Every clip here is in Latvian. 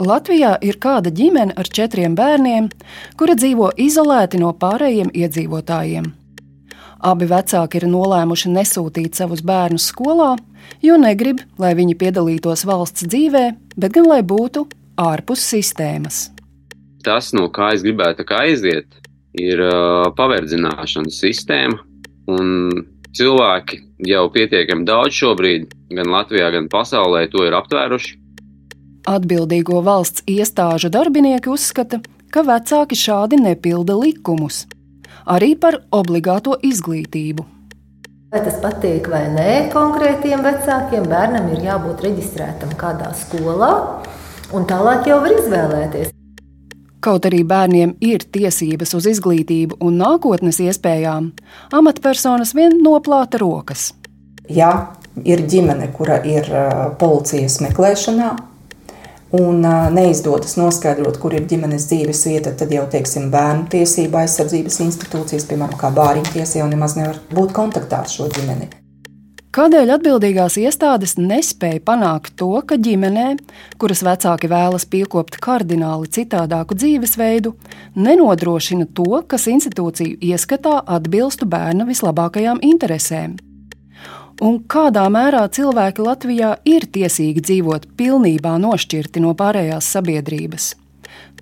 Latvijā ir kāda ģimene ar četriem bērniem, kura dzīvo izolēti no pārējiem iedzīvotājiem. Abi vecāki ir nolēmuši nesūtīt savus bērnus skolā, jo negrib, lai viņi piedalītos valsts dzīvē, bet gan lai būtu ārpus sistēmas. Tas, no kā es gribētu kā aiziet, ir uh, paverdzināšanas sistēma. Cilvēki jau pietiekami daudz šobrīd, gan Latvijā, gan pasaulē, to ir aptvēruši. Atbildīgo valsts iestāžu darbinieki uzskata, ka vecāki šādi nepilda likumus, arī par obligāto izglītību. Vai tas patīk vai nē, konkrētiem vecākiem bērnam ir jābūt reģistrētam kādā skolā, un tālāk jau var izvēlēties. Kaut arī bērniem ir tiesības uz izglītību un nākotnes iespējām, amatpersonas vien noplāta rokas. Ja ir ģimene, kura ir policijas meklēšanā, un neizdodas noskaidrot, kur ir ģimenes dzīves vieta, tad jau teiksim, bērnu tiesību aizsardzības institūcijas, piemēram, kā bāriņu tiesa, jau nemaz nevar būt kontaktā ar šo ģimeni. Kādēļ atbildīgās iestādes nespēja panākt to, ka ģimenē, kuras vecāki vēlas piekopt kardināli citādāku dzīvesveidu, nenodrošina to, kas institūciju ieskatā atbilstu bērna vislabākajām interesēm? Un kādā mērā cilvēki Latvijā ir tiesīgi dzīvot pilnībā nošķirti no pārējās sabiedrības.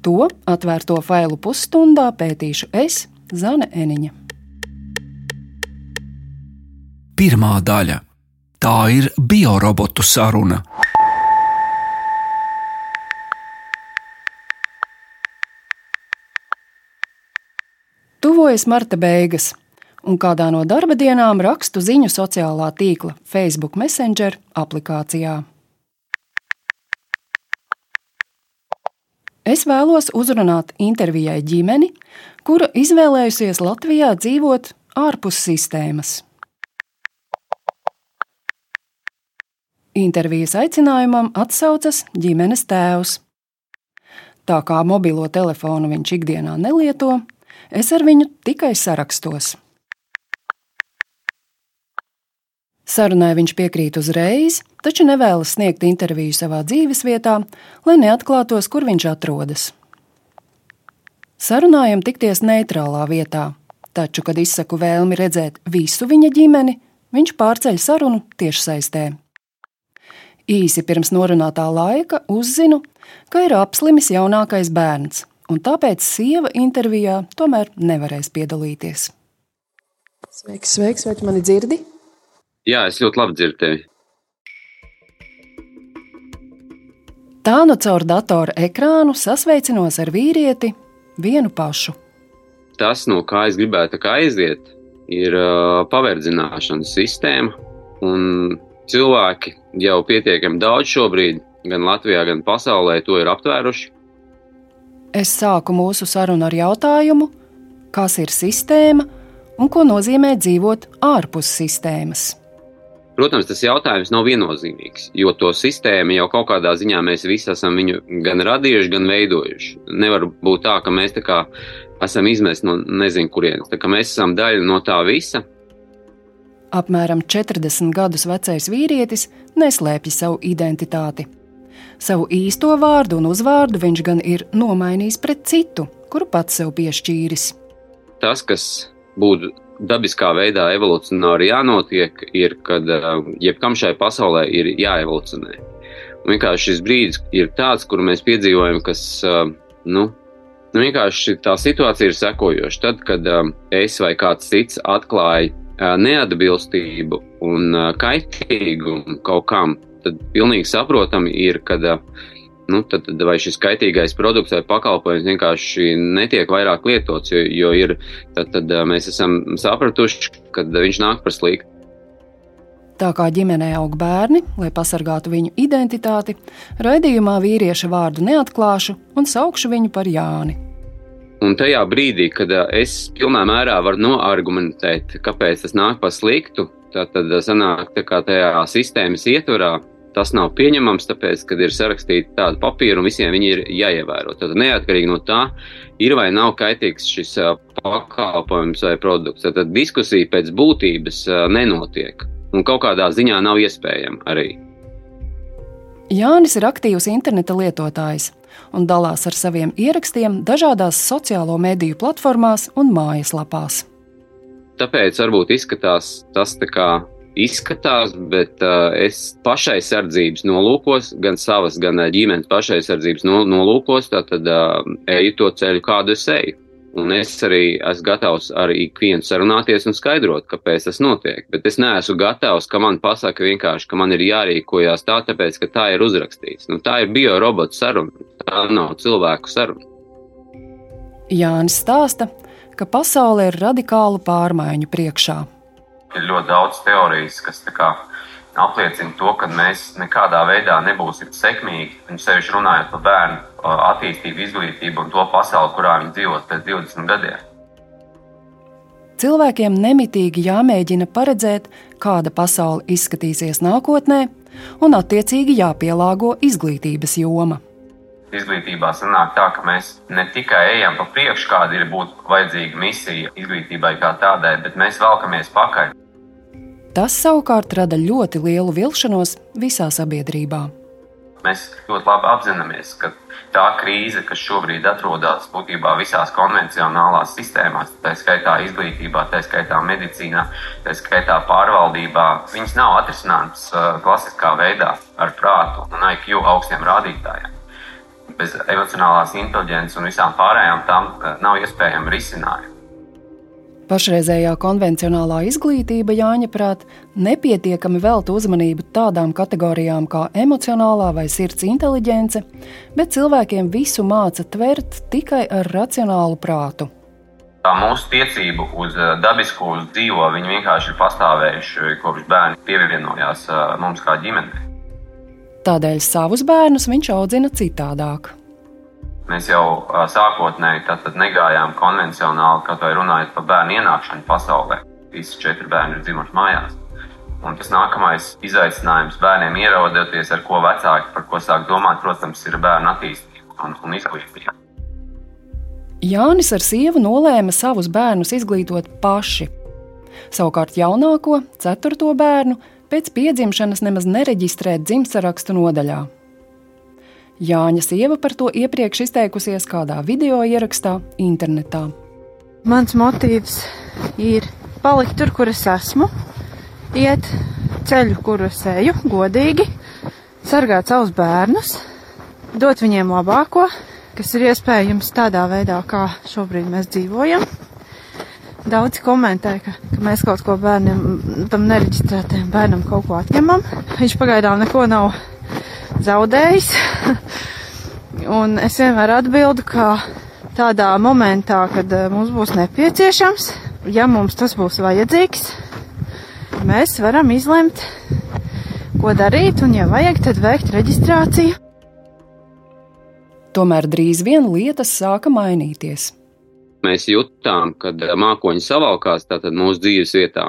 To atvērto failu pusstundā pētīšu es, Zane Eniņa. Pirmā daļa - tā ir biorobotu saruna. Tuvojas marta beigas, un kādā no darba dienām rakstu ziņu sociālā tīkla Facebook Messenger aplikācijā. Es vēlos uzrunāt intervijai ģimeni, kura izvēlējusies Latvijā dzīvot ārpus sistēmas. Intervijas aicinājumam atsaucas ģimenes tēvs. Tā kā mobilo telefonu viņš ikdienā nelieto, es ar viņu tikai sarakstos. Sarunai viņš piekrīt uzreiz, taču nevēlas sniegt interviju savā dzīvesvietā, lai neatklātos, kur viņš atrodas. Sarunājam tikties neitrālā vietā, taču, kad izsaku vēlmi redzēt visu viņa ģimeni, viņš pārceļ sarunu tiešsaistē. Īsi pirms norunātā laika uzzinu, ka ir apslimis jaunākais bērns, un tāpēc sieva intervijā tomēr nevarēs piedalīties. Sveiks, sveiks, vai tu mani dzirdi? Jā, es ļoti labi dzirdu tevi. Tā nu caur datora ekrānu sasveicinos ar vīrieti vienu pašu. Tas, no kā es gribētu kā aiziet, ir uh, paverdzināšanas sistēma. Cilvēki jau pietiekami daudz šobrīd, gan Latvijā, gan pasaulē, to ir aptvēruši. Es sāku mūsu sarunu ar jautājumu, kas ir sistēma un ko nozīmē dzīvot ārpus sistēmas. Protams, tas jautājums nav viennozīmīgs, jo to sistēmu jau kaut kādā ziņā mēs visi esam viņu gan radījuši, gan veidojuši. Nevar būt tā, ka mēs tā kā esam izmesti no nezinu kurienes. Mēs esam daļa no tā visa. Apmēram 40 gadus vecais vīrietis neslēpj savu identitāti. Savu īsto vārdu un uzvārdu viņš gan ir nomainījis pret citu, kuru pats sev piešķīris. Tas, kas būtu dabiskā veidā evolūcionāri jānotiek, ir, kad uh, jebkam šai pasaulē ir jāevolucionē. Un vienkārši šis brīdis ir tāds, kur mēs piedzīvojam, kas, uh, nu, nu, vienkārši tā situācija ir sekojoša. Tad, kad um, es vai kāds cits atklāja uh, neatbilstību un kaitīgumu kaut kam, tad pilnīgi saprotami ir, ka nu, tad, tad vai šis kaitīgais produkts vai pakalpojums vienkārši netiek vairāk lietots, jo, jo ir, tad, tad mēs esam sapratuši, ka viņš nāk par sliktu. Tā kā ģimenē aug bērni, lai pasargātu viņu identitāti, raidījumā vīrieša vārdu neatklāšu un saukšu viņu par Jāni. Un tajā brīdī, kad es pilnā mērā varu noargumentēt, kāpēc tas nāk par sliktu, tad, sanāk, ka tajā sistēmas ietvarā Tas nav pieņemams, tāpēc, kad ir sarakstīti tādi papīri un visiem viņi ir jāievēro. Tad neatkarīgi no tā, ir vai nav kaitīgs šis pakalpojums vai produkts. Tad diskusija pēc būtības nenotiek un kaut kādā ziņā nav iespējama arī. Jānis ir aktīvs interneta lietotājs un dalās ar saviem ierakstiem dažādās sociālo mediju platformās un mājaslapās. Tāpēc varbūt izskatās tas tā kā izskatās, bet uh, es pašaizsardzības nolūkos, gan savas, gan ģimenes pašaizsardzības nolūkos, tad uh, eju to ceļu, kādu es eju. Un es arī esmu gatavs ar ikvienu sarunāties un skaidrot, kāpēc tas notiek. Bet es neesmu gatavs, ka man pasaka vienkārši, ka man ir jārīkojas tā, tāpēc, ka tā ir uzrakstīts. Nu, tā ir biorobotu saruna, tā nav cilvēku saruna. Jānis stāsta, ka pasaule ir radikālu pārmaiņu priekšā. Ir ļoti daudz teorijas, kas kā, apliecina to, ka mēs nekādā veidā nebūsim sekmīgi. Viņi sevišķi runājot par bērnu attīstību, izglītību un to pasauli, kurā viņi dzīvos pēc 20 gadiem. Cilvēkiem nemitīgi jāmēģina paredzēt, kāda pasaule izskatīsies nākotnē, un attiecīgi jāpielāgo izglītības joma. Izglītībā sanāk tā, ka mēs ne tikai ejam pa priekšu, kāda ir būt vajadzīga misija izglītībai kā tādai, bet mēs velkamies pakaļ. Tas savukārt rada ļoti lielu vilšanos visā sabiedrībā. Mēs ļoti labi apzināmies, ka tā krīze, kas šobrīd atrodas būtībā visās konvencionālās sistēmās, tā skaitā izglītībā, tā skaitā medicīnā, tā skaitā pārvaldībā, viņas nav atrisināmas uh, klasiskā veidā ar prātu un IQ augstiem rādītājiem. Bez emocionālās inteliģences un visām pārējām tam uh, nav iespējama risinājuma. Pašreizējā konvencionālā izglītība, Jāņa prāt, nepietiekami velta uzmanību tādām kategorijām kā emocionālā vai sirds inteligence, bet cilvēkiem visu māca tvert tikai ar racionālu prātu. Tā mūsu tiecība uz eh, dabisko uz dzīvo, viņi vienkārši ir pastāvējuši kopš bērni pievienojās eh, mums kā ģimenei. Tādēļ savus bērnus viņš audzina citādāk. Mēs jau sākotnēji negājām konvencionāli, vai runājot par bērnu ienākšanu pasaulē. Visi četri bērni ir dzimuši mājās. Un tas nākamais izaicinājums bērniem ierodoties, ar ko vecāki par ko sāk domāt, protams, ir bērnu attīstība un, un izglītība. Jānis ar sievu nolēma savus bērnus izglītot paši. Savukārt jaunāko, ceturto bērnu, pēc piedzimšanas nemaz nereģistrēt dzimstarakstu nodaļā. Jāņa sieva par to iepriekš izteikusies kādā video ierakstā internetā. Mans motīvs ir palikt tur, kur es esmu, iet ceļu, kuru es eju, godīgi, sargāt savus bērnus, dot viņiem labāko, kas ir iespējams tādā veidā, kā šobrīd mēs dzīvojam. Daudz komentē, ka, ka mēs kaut ko bērnam, tam nereģistrētajam bērnam kaut ko atņemam. Viņš pagaidām neko nav zaudējis. Un es vienmēr atbildu, ka tādā momentā, kad eh, mums būs nepieciešams, ja mums tas būs vajadzīgs, mēs varam izlemt, ko darīt, un, ja vajag, tad veikt reģistrāciju. Tomēr drīz vien lietas sāka mainīties. Mēs jutām, kad eh, mākoņi savalkās mūsu dzīves vietā.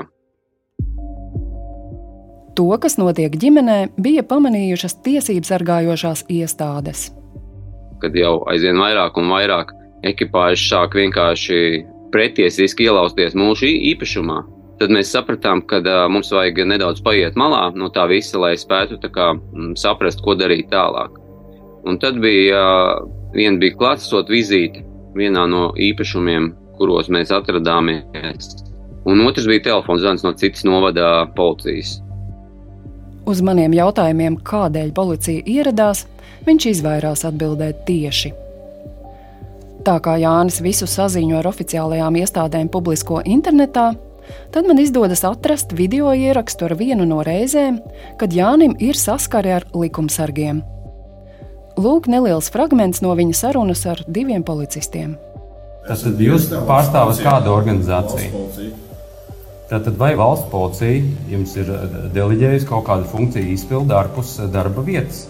To, kas notiek ģimenē, bija pamanījušas tiesību sargājošās iestādes. Kad jau aizvien vairāk un vairāk ekipāžu sāk vienkārši pretiesiski ielausties mūsu īpašumā, tad mēs sapratām, ka uh, mums vajag nedaudz paiet malā no tā visa, lai spētu kā, m, saprast, ko darīt tālāk. Un tad bija uh, viena bija klātsot vizīte vienā no īpašumiem, kuros mēs atradāmies, un otrs bija telefons zvans no citas novada policijas. Uz maniem jautājumiem, kādēļ policija ieradās, viņš izvairās atbildēt tieši. Tā kā Jānis visu saziņu ar oficiālajām iestādēm publisko internetā, tad man izdodas atrast video ierakstu ar vienu no reizēm, kad Jānim ir saskare ar likumsargiem. Lūk, neliels fragments no viņa sarunas ar diviem policistiem. Tas tad jūs pārstāvat kādu organizāciju? Tātad, vai valsts policija jums ir eh, deleģējusi kaut kādu funkciju izpildu ārpus eh, darba vietas?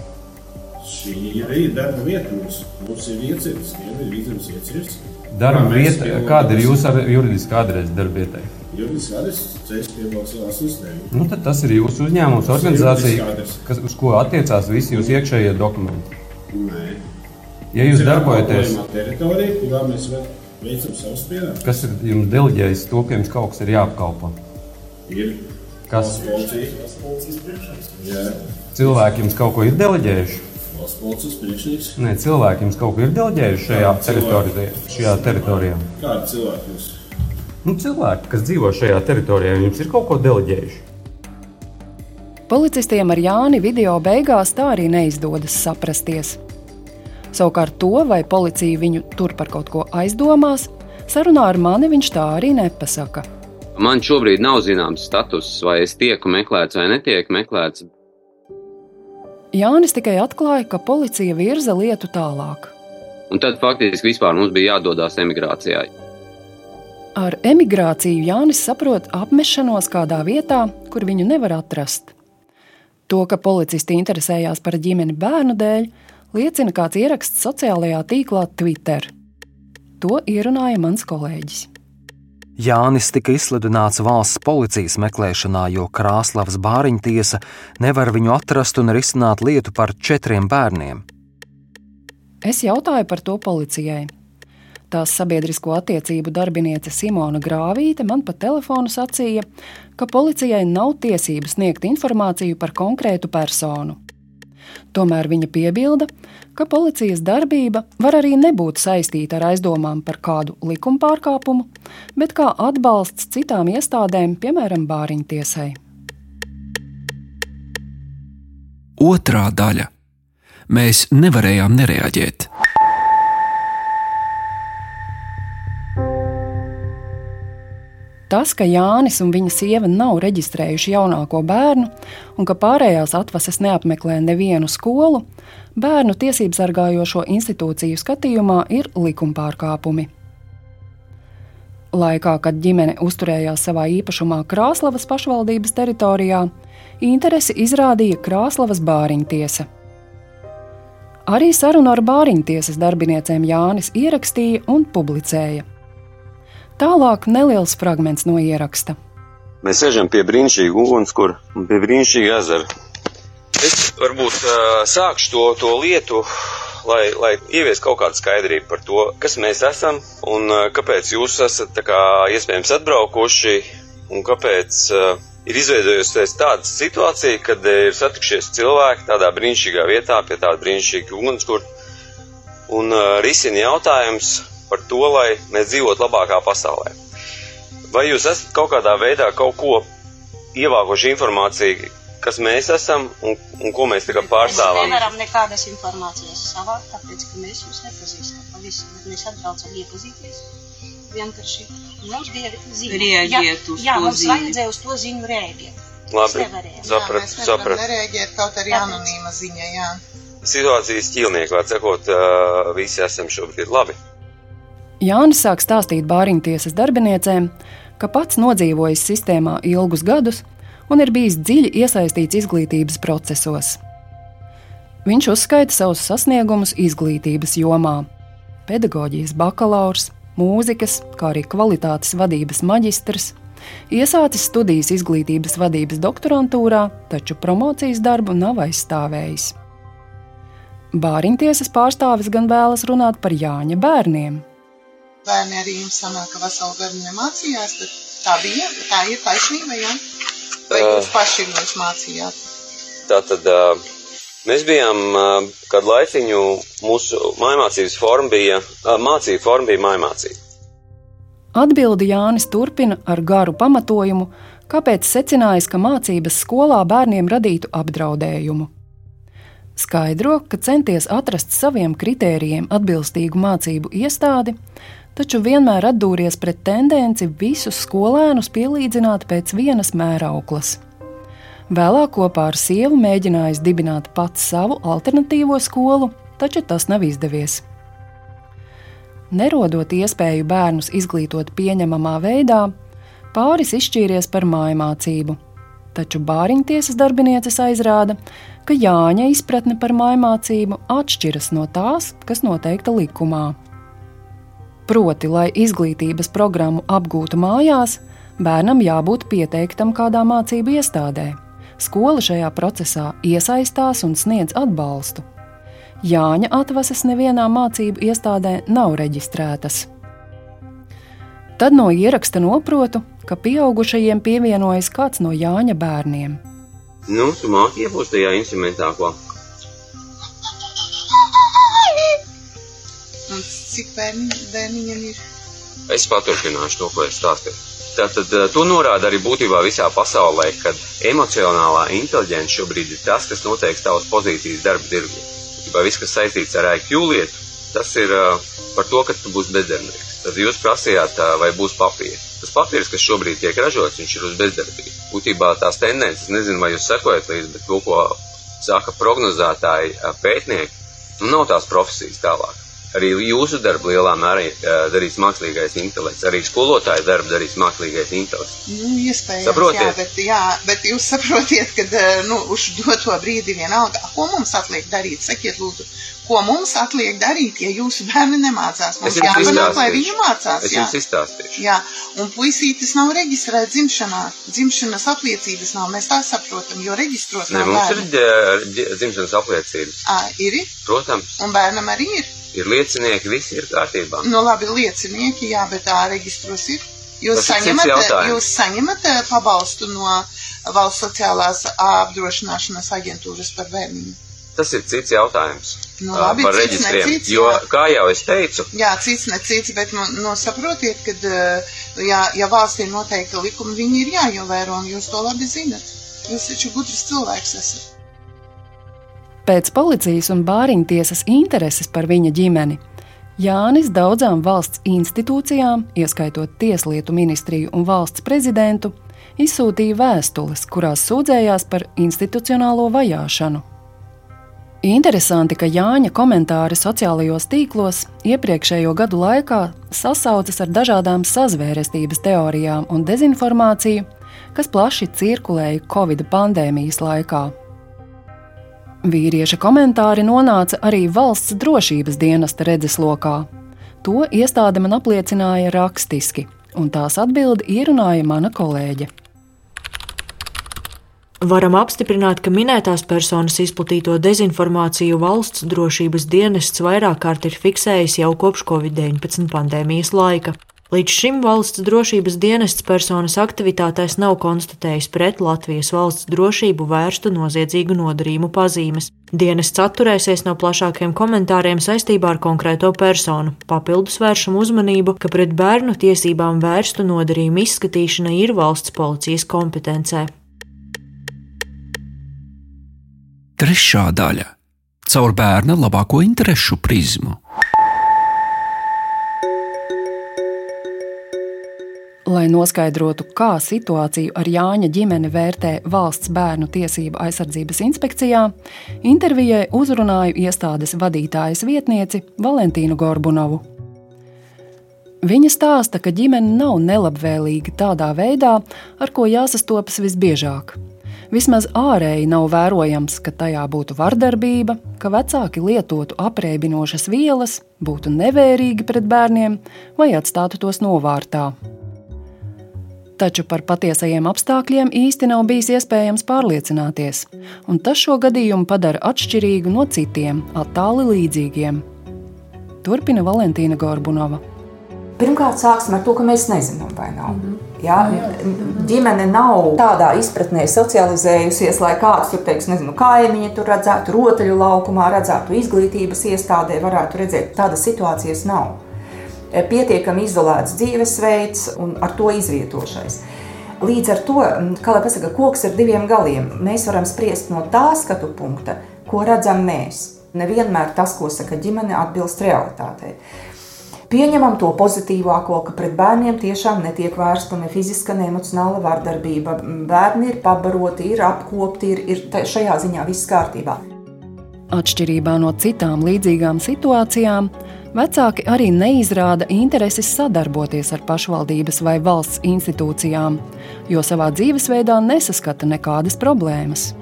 Šī ir darba vieta. Mums, mums ir ieceres, ir vidzemes ieceres. Darba vieta, kāda ir jūsu juridiskā adrese darba vietai? Juridiskā adrese ceļš piebalsojās uzņēmumu. Nu, tad tas ir jūsu uzņēmums, organizācija, kas, uz ko attiecās visi jūsu iekšējie dokumenti. Nē. Ja jūs darbojaties teritorijā, kurā mēs veicam savus pienākumus. Kas ir jums deleģējis to, ka jums kaut kas ir jāapkalpo? Ir kas policijas priekšā. Cilvēki jums kaut ko ir deleģējuši? Valsts policijas priekšnieks. Nē, cilvēki jums kaut ko ir deleģējuši šajā teritorijā. Šajā teritorijā. Kādi cilvēki jūs? Nu, cilvēki, kas dzīvo šajā teritorijā, jums ir kaut ko deleģējuši. Policistiem ar Jāni video beigās tā arī neizdodas saprasties. Savukārt to, vai policija viņu tur par kaut ko aizdomās, sarunā ar mani viņš tā arī nepasaka. Man šobrīd nav zināms status, vai es tieku meklēts vai netieku meklēts. Jānis tikai atklāja, ka policija virza lietu tālāk. Un tad faktiski vispār mums bija jādodas emigrācijā. Ar emigrāciju Jānis saprot apmešanos kādā vietā, kur viņu nevar atrast. To, ka policisti interesējās par ģimeni bērnu dēļ, liecina kāds ieraksts sociālajā tīklā Twitter. To ierunāja mans kolēģis. Jānis tika izsludināts valsts policijas meklēšanā, jo Krāslavas bāriņu tiesa nevar viņu atrast un risināt lietu par četriem bērniem. Es jautāju par to policijai. Tās sabiedrisko attiecību darbiniece Simona Grāvīte man pa telefonu sacīja, ka policijai nav tiesības sniegt informāciju par konkrētu personu. Tomēr viņa piebilda, ka policijas darbība var arī nebūt saistīta ar aizdomām par kādu likuma pārkāpumu, bet kā atbalsts citām iestādēm, piemēram, bāriņtiesai. Otrā daļa. Mēs nevarējām nereaģēt. Tas, ka Jānis un viņa sieva nav reģistrējuši jaunāko bērnu un ka pārējās atvases neapmeklē nevienu skolu, bērnu tiesību sargājošo institūciju skatījumā ir likumpārkāpumi. Laikā, kad ģimene uzturējās savā īpašumā Krāslavas pašvaldības teritorijā, interesi izrādīja Krāslavas bāriņtiesa. Arī sarunu ar bāriņtiesas darbiniecēm Jānis ierakstīja un publicēja. Tālāk neliels fragments no ieraksta. Mēs sēžam pie brīnišķīga ugunskura un pie brīnišķīga ezera. Es varbūt uh, sākšu to, to lietu, lai, lai ievies kaut kādu skaidrību par to, kas mēs esam un uh, kāpēc jūs esat kā, iespējams atbraukuši un kāpēc uh, ir izveidojusies tāda situācija, kad ir satikšies cilvēki tādā brīnišķīgā vietā pie tāda brīnišķīga ugunskura un uh, risina jautājums, par to, lai mēs dzīvotu labākā pasaulē. Vai jūs esat kaut kādā veidā kaut ko ievākuši informāciju, kas mēs esam un, un ko mēs tagad pārstāvam? Mēs nevaram nekādas informācijas savākt, tāpēc, ka mēs jūs nepazīstam pavisam, bet mēs atbraucam iepazīties. Vienkārši mums bija ziņa. Rēģēt uz jā, to mums ziņu. vajadzēja uz to ziņu rēģēt. Labi, Saprat, saprat, saprat. Nereaģēt kaut arī anonīma ziņa, jā. Situācijas ķīlnieki, sakot, uh, visi esam šobrīd labi. Jānis sāk stāstīt bāriņtiesas darbiniecēm, ka pats nodzīvojis sistēmā ilgus gadus un ir bijis dziļi iesaistīts izglītības procesos. Viņš uzskaita savus sasniegumus izglītības jomā - pedagoģijas bakalaurs, mūzikas, kā arī kvalitātes vadības maģistrs, iesācis studijas izglītības vadības doktorantūrā, taču promocijas darbu nav aizstāvējis. Bāriņtiesas pārstāvis gan vēlas runāt par Jāņa bērniem. Bērni arī jums sanāk, ka veselu gadu nemācījās, tad tā bija, tā ir taisnība, jā? Vai Jā. jūs paši jūs mācījāt? Tātad uh, mēs bijām uh, kādu laiciņu, mūsu mājmācības forma bija, uh, mācību forma bija mājmācība. Atbildi Jānis turpina ar garu pamatojumu, kāpēc secinājis, ka mācības skolā bērniem radītu apdraudējumu. Skaidro, ka centies atrast saviem kritērijiem atbilstīgu mācību iestādi, taču vienmēr atdūries pret tendenci visus skolēnus pielīdzināt pēc vienas mērauklas. Vēlāk kopā ar sievu mēģinājis dibināt pats savu alternatīvo skolu, taču tas nav izdevies. Nerodot iespēju bērnus izglītot pieņemamā veidā, pāris izšķīries par mājmācību. Taču bāriņtiesas darbinieces aizrāda, ka Jāņa izpratne par mājmācību atšķiras no tās, kas noteikta likumā. Proti, lai izglītības programmu apgūtu mājās, bērnam jābūt pieteiktam kādā mācību iestādē. Skola šajā procesā iesaistās un sniedz atbalstu. Jāņa atvases nevienā mācību iestādē nav reģistrētas. Tad no ieraksta noprotu, ka pieaugušajiem pievienojas kāds no Jāņa bērniem. Nu, tu māki iepūst tajā instrumentā, ko? Cik bērni, bērniņam ir? Es paturpināšu to, ko es stāstīju. Tātad eh, to norāda arī būtībā visā pasaulē, kad emocionālā inteliģence šobrīd ir tas, kas noteiks tavas pozīcijas darba tirgu. Būtībā viss, kas saistīts ar IQ lietu, tas ir uh, par to, ka tu būsi bezdarbnieks. Tad jūs prasījāt, uh, vai būs papīra. Tas papīrs, kas šobrīd tiek ražots, viņš ir uz bezdarbību. Būtībā tās tendences, nezinu, vai jūs sekojat līdzi, bet to, ko saka prognozētāji, pētnieki, nu nav tās profesijas tālāk. Arī jūsu darbu lielā mērā darīs mākslīgais intelekts, arī skolotāja darbu darīs mākslīgais intelekts. Nu, iespējams, Saprotiet? jā, bet, jā, bet jūs saprotiet, ka nu, uz doto brīdi vienalga, ko mums atliek darīt? Sakiet, lūdzu, ko mums atliek darīt, ja jūsu bērni nemācās? Mums jāpanāk, lai viņi mācās. Es jā. jums izstāstīšu. Jā, un puisītis nav reģistrēts dzimšanā. Dzimšanas apliecības nav. Mēs tā saprotam, jo reģistros Nē, nav mums ir bērnu. ģe- ģe- dzimšanas apliecības. Ā, ir, Protams, un bērnam arī ir. ir liecinieki, visi ir kārtībā. Nu, labi, liecinieki, jā, bet tā reģistros ir. Jūs Tas ir cits saņemat, jautājums. jūs saņemat eh, pabalstu no valsts sociālās apdrošināšanas aģentūras par bērniņu. Tas ir cits jautājums Nu, labi, par cits, reģistriem. necits, jo, jā. kā jau es teicu, Jā, cits ne cits, bet nu, nu, saprotiet, ka, ja, ja valstī ir noteikti likumi, viņi ir jāievēro, un jūs to labi zinat. Jūs taču gudrs cilvēks esat. Pēc policijas un bāriņtiesas intereses par viņa ģimeni, Jānis daudzām valsts institūcijām, ieskaitot Tieslietu ministriju un valsts prezidentu, izsūtīja vēstules, kurās sūdzējās par institucionālo vajāšanu. Interesanti, ka Jāņa komentāri sociālajos tīklos iepriekšējo gadu laikā sasaucas ar dažādām sazvērestības teorijām un dezinformāciju, kas plaši cirkulēja Covid pandēmijas laikā. Vīrieša komentāri nonāca arī valsts drošības dienesta redzeslokā. To iestāde man apliecināja rakstiski, un tās atbildi ierunāja mana kolēģe. Varam apstiprināt, ka minētās personas izplatīto dezinformāciju valsts drošības dienests vairāk kārt ir fiksējis jau kopš Covid-19 pandēmijas laika. Līdz šim valsts drošības dienests personas aktivitātēs nav konstatējis pret Latvijas valsts drošību vērstu noziedzīgu nodarījumu pazīmes. Dienests atturēsies no plašākiem komentāriem saistībā ar konkrēto personu. Papildus vēršam uzmanību, ka pret bērnu tiesībām vērstu nodarījumu izskatīšana ir valsts policijas kompetencē. Trešā daļa - caur bērna labāko interesu prizmu. Lai noskaidrotu, kā situāciju ar Jāņa ģimeni vērtē Valsts bērnu tiesību aizsardzības inspekcijā, intervijai uzrunāju iestādes vadītājas vietnieci Valentīnu Gorbunovu. Viņa stāsta, ka ģimene nav nelabvēlīga tādā veidā, ar ko jāsastopas visbiežāk. Vismaz ārēji nav vērojams, ka tajā būtu vardarbība, ka vecāki lietotu apreibinošas vielas, būtu nevērīgi pret bērniem vai atstātu tos novārtā. Taču par patiesajiem apstākļiem īsti nav bijis iespējams pārliecināties, un tas šo gadījumu padara atšķirīgu no citiem, attāli līdzīgiem. Turpina Valentīna Gorbunova. Pirmkārt, sāksim ar to, ka mēs nezinām, vai nav. Mm -hmm. Jā, ģimene nav tādā izpratnē socializējusies, lai kāds tur teiks, nezinu, kaimiņi tur redzētu, rotaļu laukumā, redzētu izglītības iestādē, varētu redzēt. Tādas situācijas nav. Pietiekami izolēts dzīvesveids un ar to izvietošais. Līdz ar to, kā lai pasaka, koks ar diviem galiem, mēs varam spriest no tā skatu punkta, ko redzam mēs. Nevienmēr tas, ko saka ģimene, atbilst realitātei. Pieņemam to pozitīvāko, ka pret bērniem tiešām netiek vērsta ne fiziska, ne emocionāla vardarbība. Bērni ir pabaroti, ir apkopti, ir, ir šajā ziņā viss kārtībā. Atšķirībā no citām līdzīgām situācijām, vecāki arī neizrāda interesi sadarboties ar pašvaldības vai valsts institūcijām, jo savā dzīvesveidā nesaskata nekādas problēmas.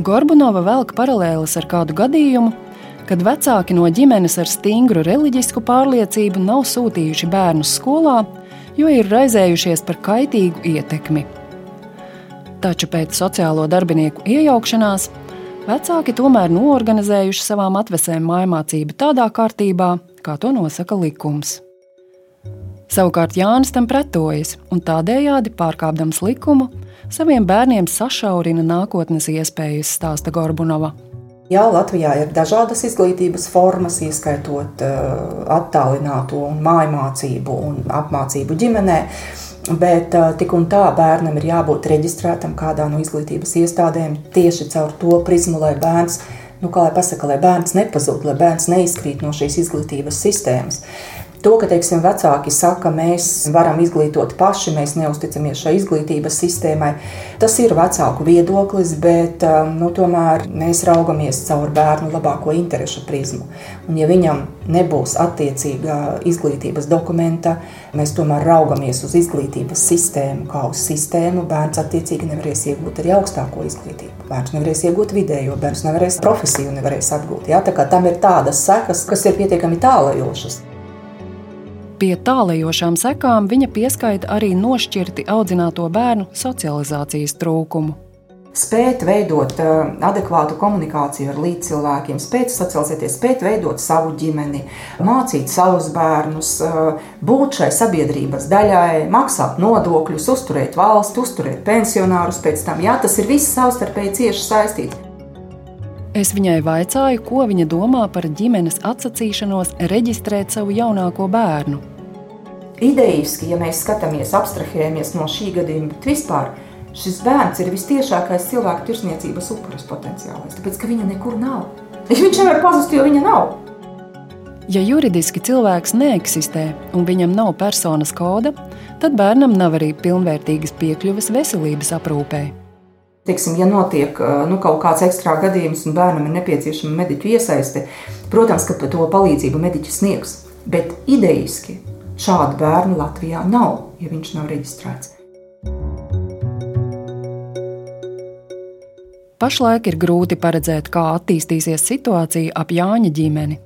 Gorbunova velk paralēlis ar kādu gadījumu, kad vecāki no ģimenes ar stingru reliģisku pārliecību nav sūtījuši bērnus skolā, jo ir raizējušies par kaitīgu ietekmi. Taču pēc sociālo darbinieku iejaukšanās vecāki tomēr noorganizējuši savām atvesēm mājmācību tādā kārtībā, kā to nosaka likums. Savukārt Jānis tam pretojas un tādējādi pārkāpdams likumu, saviem bērniem sašaurina nākotnes iespējas, stāsta Gorbunova. Jā, Latvijā ir dažādas izglītības formas, ieskaitot uh, attālināto un mājmācību un apmācību ģimenē. Bet uh, tik un tā bērnam ir jābūt reģistrētam kādā no izglītības iestādēm tieši caur to prizmu, lai bērns, nu, kā lai pasaka, lai bērns nepazūd, lai bērns neizkrīt no šīs izglītības sistēmas. To, ka teiksim, vecāki saka, mēs varam izglītot paši, mēs neusticamies šai izglītības sistēmai, tas ir vecāku viedoklis, bet um, nu, tomēr mēs raugamies caur bērnu labāko interesu prizmu. Un, ja viņam nebūs attiecīga izglītības dokumenta, mēs tomēr raugamies uz izglītības sistēmu, kā uz sistēmu. Bērns attiecīgi nevarēs iegūt arī augstāko izglītību. Bērns nevarēs iegūt vidējo, bērns nevarēs profesiju nevarēs apgūt. Ja? Tā kā tam ir tādas sekas, kas ir pietiekami tālajošas. Pie tālējošām sekām viņa pieskaita arī nošķirti audzināto bērnu socializācijas trūkumu. Spēt veidot uh, adekvātu komunikāciju ar līdzcilvēkiem, spēt socializēties, spēt veidot savu ģimeni, mācīt savus bērnus, uh, būt šai sabiedrības daļai, maksāt nodokļus, uzturēt valsti, uzturēt pensionārus pēc tam. Jā, tas ir viss savstarpēji cieši saistīts. Es viņai vaicāju, ko viņa domā par ģimenes atsacīšanos reģistrēt savu jaunāko bērnu. Idejiski, ja mēs skatāmies, abstrahējamies no šī gadījuma, bet vispār šis bērns ir vistiešākais cilvēku tirsniecības upuris potenciālais, tāpēc ka viņa nekur nav. Viņš nevar pazust, jo viņa nav. Ja juridiski cilvēks neeksistē un viņam nav personas koda, tad bērnam nav arī pilnvērtīgas piekļuves veselības aprūpei. Teiksim, ja notiek nu, kaut kāds ekstrā gadījums un bērnam ir nepieciešama mediķu iesaiste, protams, ka to palīdzību mediķis sniegs. Bet idejiski šādu bērnu Latvijā nav, ja viņš nav reģistrēts. Pašlaik ir grūti paredzēt, kā attīstīsies situācija ap Jāņa ģimeni.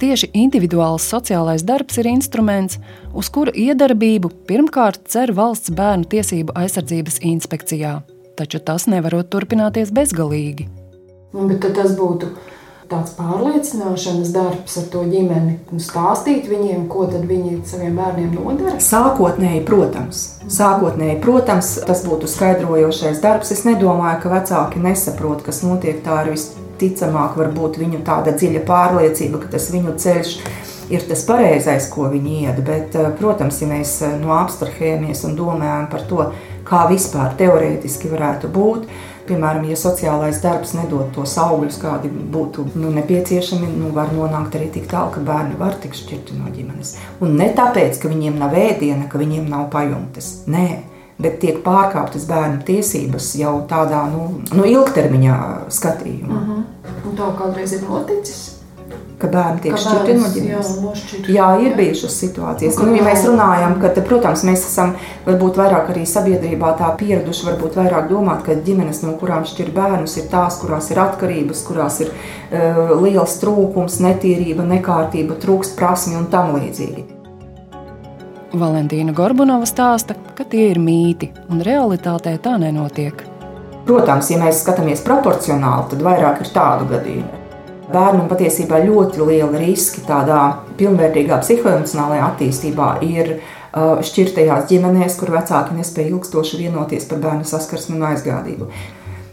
Tieši individuāls sociālais darbs ir instruments, uz kura iedarbību pirmkārt cer valsts bērnu tiesību aizsardzības inspekcijā, taču tas nevarot turpināties bezgalīgi. Nu, bet tas būtu tāds pārliecināšanas darbs ar to ģimeni un stāstīt viņiem, ko viņi saviem bērniem nodara? Sākotnēji, protams. Sākotnēji, protams, tas būtu skaidrojošais darbs. Es nedomāju, ka vecāki nesaprot, kas notiek. Tā ir visticamāk, varbūt viņu tāda dziļa pārliecība, ka tas viņu ceļš ir tas pareizais, ko viņi iet. Bet, eh, protams, ja mēs eh, no abstrahējamies un domājam par to, kā vispār teorētiski varētu būt, Piemēram, ja sociālais darbs nedod tos augļus, kādi būtu nu, nepieciešami, nu, var nonākt arī tik tālu, ka bērni var tikt šķirti no ģimenes. Un ne tāpēc, ka viņiem nav ēdiena, ka viņiem nav pajumtes. Nē, bet tiek pārkāptas bērnu tiesības jau tādā nu, nu, ilgtermiņā skatījumā. Uh mhm. -huh. Un tā kādreiz ir noticis? Ka bērni tiek šķirti no ģimenes. Jā, ir bijušas situācijas. Nu, ja mēs runājam, ka, te, protams, mēs esam varbūt vairāk arī sabiedrībā tā pieraduši, varbūt vairāk domāt, ka ģimenes, no kurām šķir bērnus, ir tās, kurās ir atkarības, kurās ir uh, liels trūkums, netīrība, nekārtība, trūkst prasmi un tam līdzīgi. Valentīna Gorbunova stāsta, ka tie ir mīti, un realitātē tā nenotiek. Protams, ja mēs skatāmies proporcionāli, tad vairāk ir tādu gadījumu bērnam patiesībā ļoti liela riski tādā pilnvērtīgā psihoemocionālajā attīstībā ir uh, šķirtajās ģimenēs, kur vecāki nespēja ilgstoši vienoties par bērnu saskarsmi un aizgādību.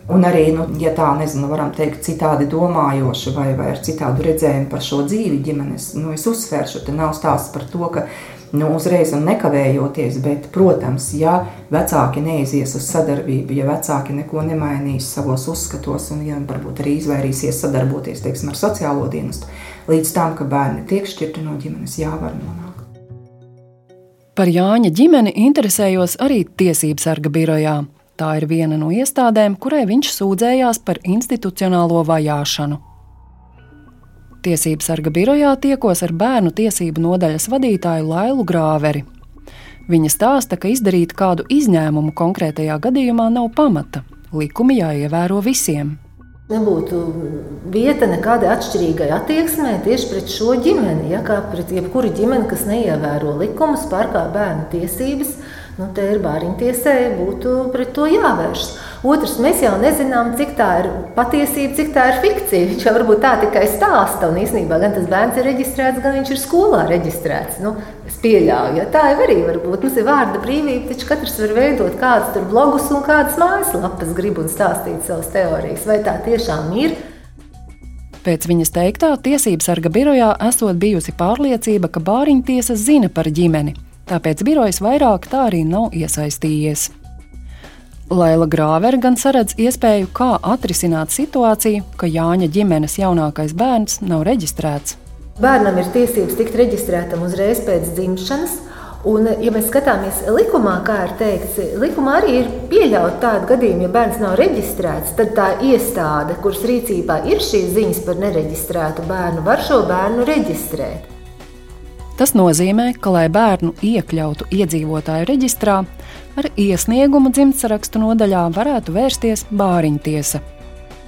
Un arī, nu, ja tā nezinu, varam teikt, citādi domājoši vai, vai ar citādu redzējumu par šo dzīvi ģimenes, nu, es uzsvēršu, te nav stāsts par to, ka nu, uzreiz un nekavējoties, bet, protams, ja vecāki neizies uz sadarbību, ja vecāki neko nemainīs savos uzskatos un ja varbūt arī izvairīsies sadarboties teiksim, ar sociālo dienestu, līdz tam, ka bērni tiek šķirti no ģimenes, jā, var nonākt. Par Jāņa ģimeni interesējos arī Tiesību sarga birojā. Tā ir viena no iestādēm, kurai viņš sūdzējās par institucionālo vajāšanu. Tiesību sarga birojā tiekos ar bērnu tiesību nodaļas vadītāju Lailu Grāveri. Viņa stāsta, ka izdarīt kādu izņēmumu konkrētajā gadījumā nav pamata. Likumi jāievēro visiem. Nebūtu vieta nekādai atšķirīgai attieksmē tieši pret šo ģimeni. Ja, kā pret jebkuru ģimeni, kas neievēro likumus, pārkāpj bērnu tiesības, nu, te ir bāriņtiesēji, būtu pret to jāvēršas. Otrs, mēs jau nezinām, cik tā ir patiesība, cik tā ir fikcija. Viņš jau varbūt tā tikai stāsta, un īsnībā gan tas bērns ir reģistrēts, gan viņš ir skolā reģistrēts. Nu, es pieļauju, ja tā jau arī var būt. Mums ir vārda brīvība, taču katrs var veidot kādus tur blogus un kādas mājaslapas, grib un stāstīt savas teorijas. Vai tā tiešām ir? Pēc viņas teiktā, tiesības sarga birojā esot bijusi pārliecība, ka bāriņtiesa zina par ģimeni, tāpēc birojas vairāk tā arī nav iesaistījies. Laila Grāvera gan saredz iespēju, kā atrisināt situāciju, ka Jāņa ģimenes jaunākais bērns nav reģistrēts. Bērnam ir tiesības tikt reģistrētam uzreiz pēc dzimšanas, Un, ja mēs skatāmies likumā, kā ir teikts, likumā arī ir pieļauts tādu gadījumu, ja bērns nav reģistrēts, tad tā iestāde, kuras rīcībā ir šīs ziņas par nereģistrētu bērnu, var šo bērnu reģistrēt. Tas nozīmē, ka, lai bērnu iekļautu iedzīvotāju reģistrā, ar iesniegumu dzimtsarakstu nodaļā varētu vērsties bāriņtiesa.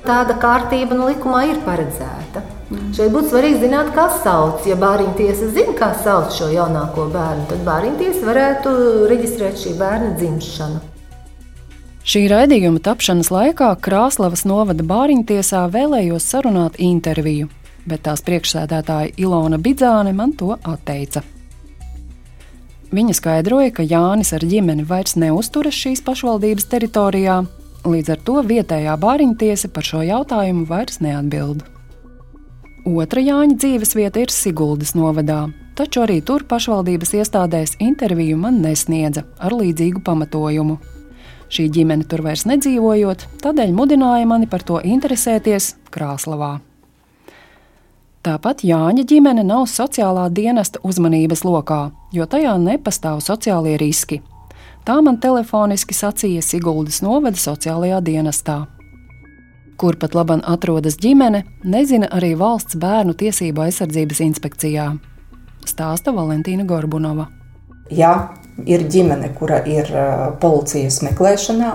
Tāda kārtība no likumā ir paredzēta. Mm. Šeit būtu svarīgi zināt, kā sauc. Ja bāriņu tiesa zina, kā sauc šo jaunāko bērnu, tad bāriņu tiesa varētu reģistrēt šī bērna dzimšanu. Šī raidījuma tapšanas laikā Krāslavas novada bāriņtiesā vēlējos sarunāt interviju, bet tās priekšsēdētāja Ilona Bidzāne man to atteica. Viņa skaidroja, ka Jānis ar ģimeni vairs neuzturas šīs pašvaldības teritorijā, Līdz ar to vietējā bāriņtiesa par šo jautājumu vairs neatbild. Otra Jāņa dzīves vieta ir Siguldas novadā, taču arī tur pašvaldības iestādēs interviju man nesniedza ar līdzīgu pamatojumu. Šī ģimene tur vairs nedzīvojot, tādēļ mudināja mani par to interesēties Krāslavā. Tāpat Jāņa ģimene nav sociālā dienesta uzmanības lokā, jo tajā nepastāv sociālie riski, Tā man telefoniski sacīja Siguldas novada sociālajā dienestā. Kur pat laban atrodas ģimene, nezina arī valsts bērnu tiesību aizsardzības inspekcijā. Stāsta Valentīna Gorbunova. Ja ir ģimene, kura ir policijas meklēšanā,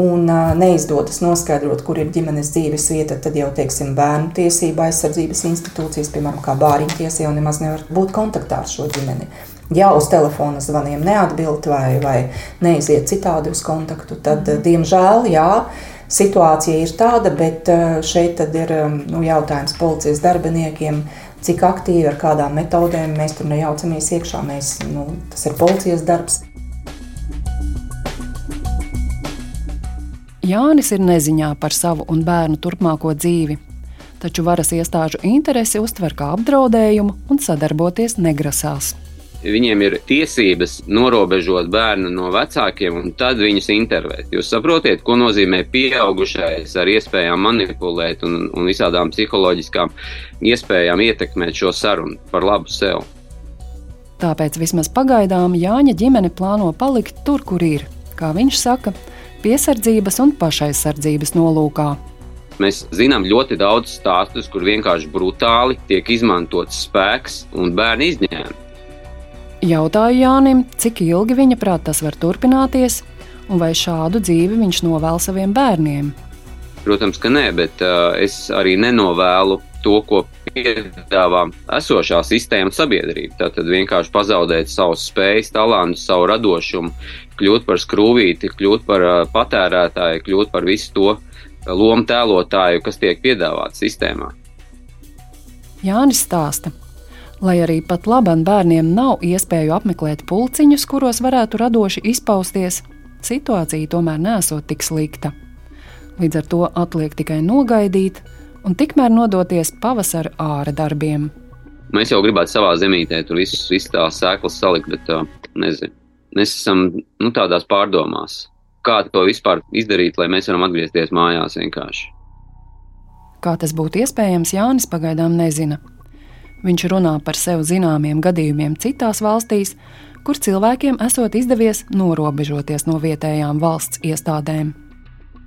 un neizdodas noskaidrot, kur ir ģimenes dzīves vieta, tad jau teiksim, bērnu tiesību aizsardzības institūcijas, piemēram, kā bāriņu tiesa, jau nemaz nevar būt kontaktā ar šo ģimeni ja uz telefona zvaniem neatbild vai, vai neiziet citādi uz kontaktu, tad, diemžēl, jā, situācija ir tāda, bet šeit ir nu, jautājums policijas darbiniekiem. Cik aktīvi, ar kādām metodēm mēs tur nejaucamies iekšā. Mēs, nu, tas ir policijas darbs. Jānis ir neziņā par savu un bērnu turpmāko dzīvi, taču varas iestāžu interesi uztver kā apdraudējumu un sadarboties negrasās viņiem ir tiesības norobežot bērnu no vecākiem un tad viņus intervēt. Jūs saprotiet, ko nozīmē pieaugušais ar iespējām manipulēt un, un visādām psiholoģiskām iespējām ietekmēt šo sarunu par labu sev. Tāpēc vismaz pagaidām Jāņa ģimene plāno palikt tur, kur ir, kā viņš saka, piesardzības un pašaizsardzības nolūkā. Mēs zinām ļoti daudz stāstus, kur vienkārši brutāli tiek izmantots spēks un bērni izņēmumi. Jautāju Jānim, cik ilgi viņa prāt tas var turpināties, un vai šādu dzīvi viņš novēl saviem bērniem. Protams, ka nē, bet uh, es arī nenovēlu to, ko piedāvā esošā sistēma sabiedrība. Tātad vienkārši pazaudēt savus spējas, talantus, savu radošumu, kļūt par skrūvīti, kļūt par uh, patērētāju, kļūt par visu to lomu tēlotāju, kas tiek piedāvāts sistēmā. Jānis stāsta, Lai arī pat labam bērniem nav iespēju apmeklēt pulciņus, kuros varētu radoši izpausties, situācija tomēr nesot tik slikta. Līdz ar to atliek tikai nogaidīt un tikmēr nodoties pavasara ārā darbiem. Mēs jau gribētu savā zemītē tur visus, visus tās sēklas salikt, bet nezinu. Mēs esam nu, tādās pārdomās, kā to vispār izdarīt, lai mēs varam atgriezties mājās vienkārši. Kā tas būtu iespējams, Jānis pagaidām nezina. Viņš runā par sev zināmiem gadījumiem citās valstīs, kur cilvēkiem esot izdevies norobežoties no vietējām valsts iestādēm.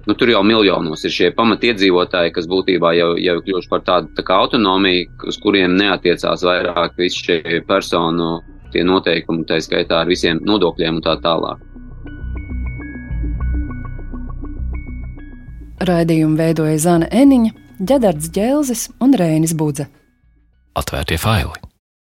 Nu, tur jau miljonos ir šie pamatiedzīvotāji, kas būtībā jau, jau kļuvuši par tādu tā kā autonomiju, uz kuriem neatiecās vairāk visi šie personu noteikumi, tā skaitā ar visiem nodokļiem un tā tālāk. Raidījumu veidoja Zana Eniņa, Džedards Džēlzis un Rēnis Budze atvērtie faili.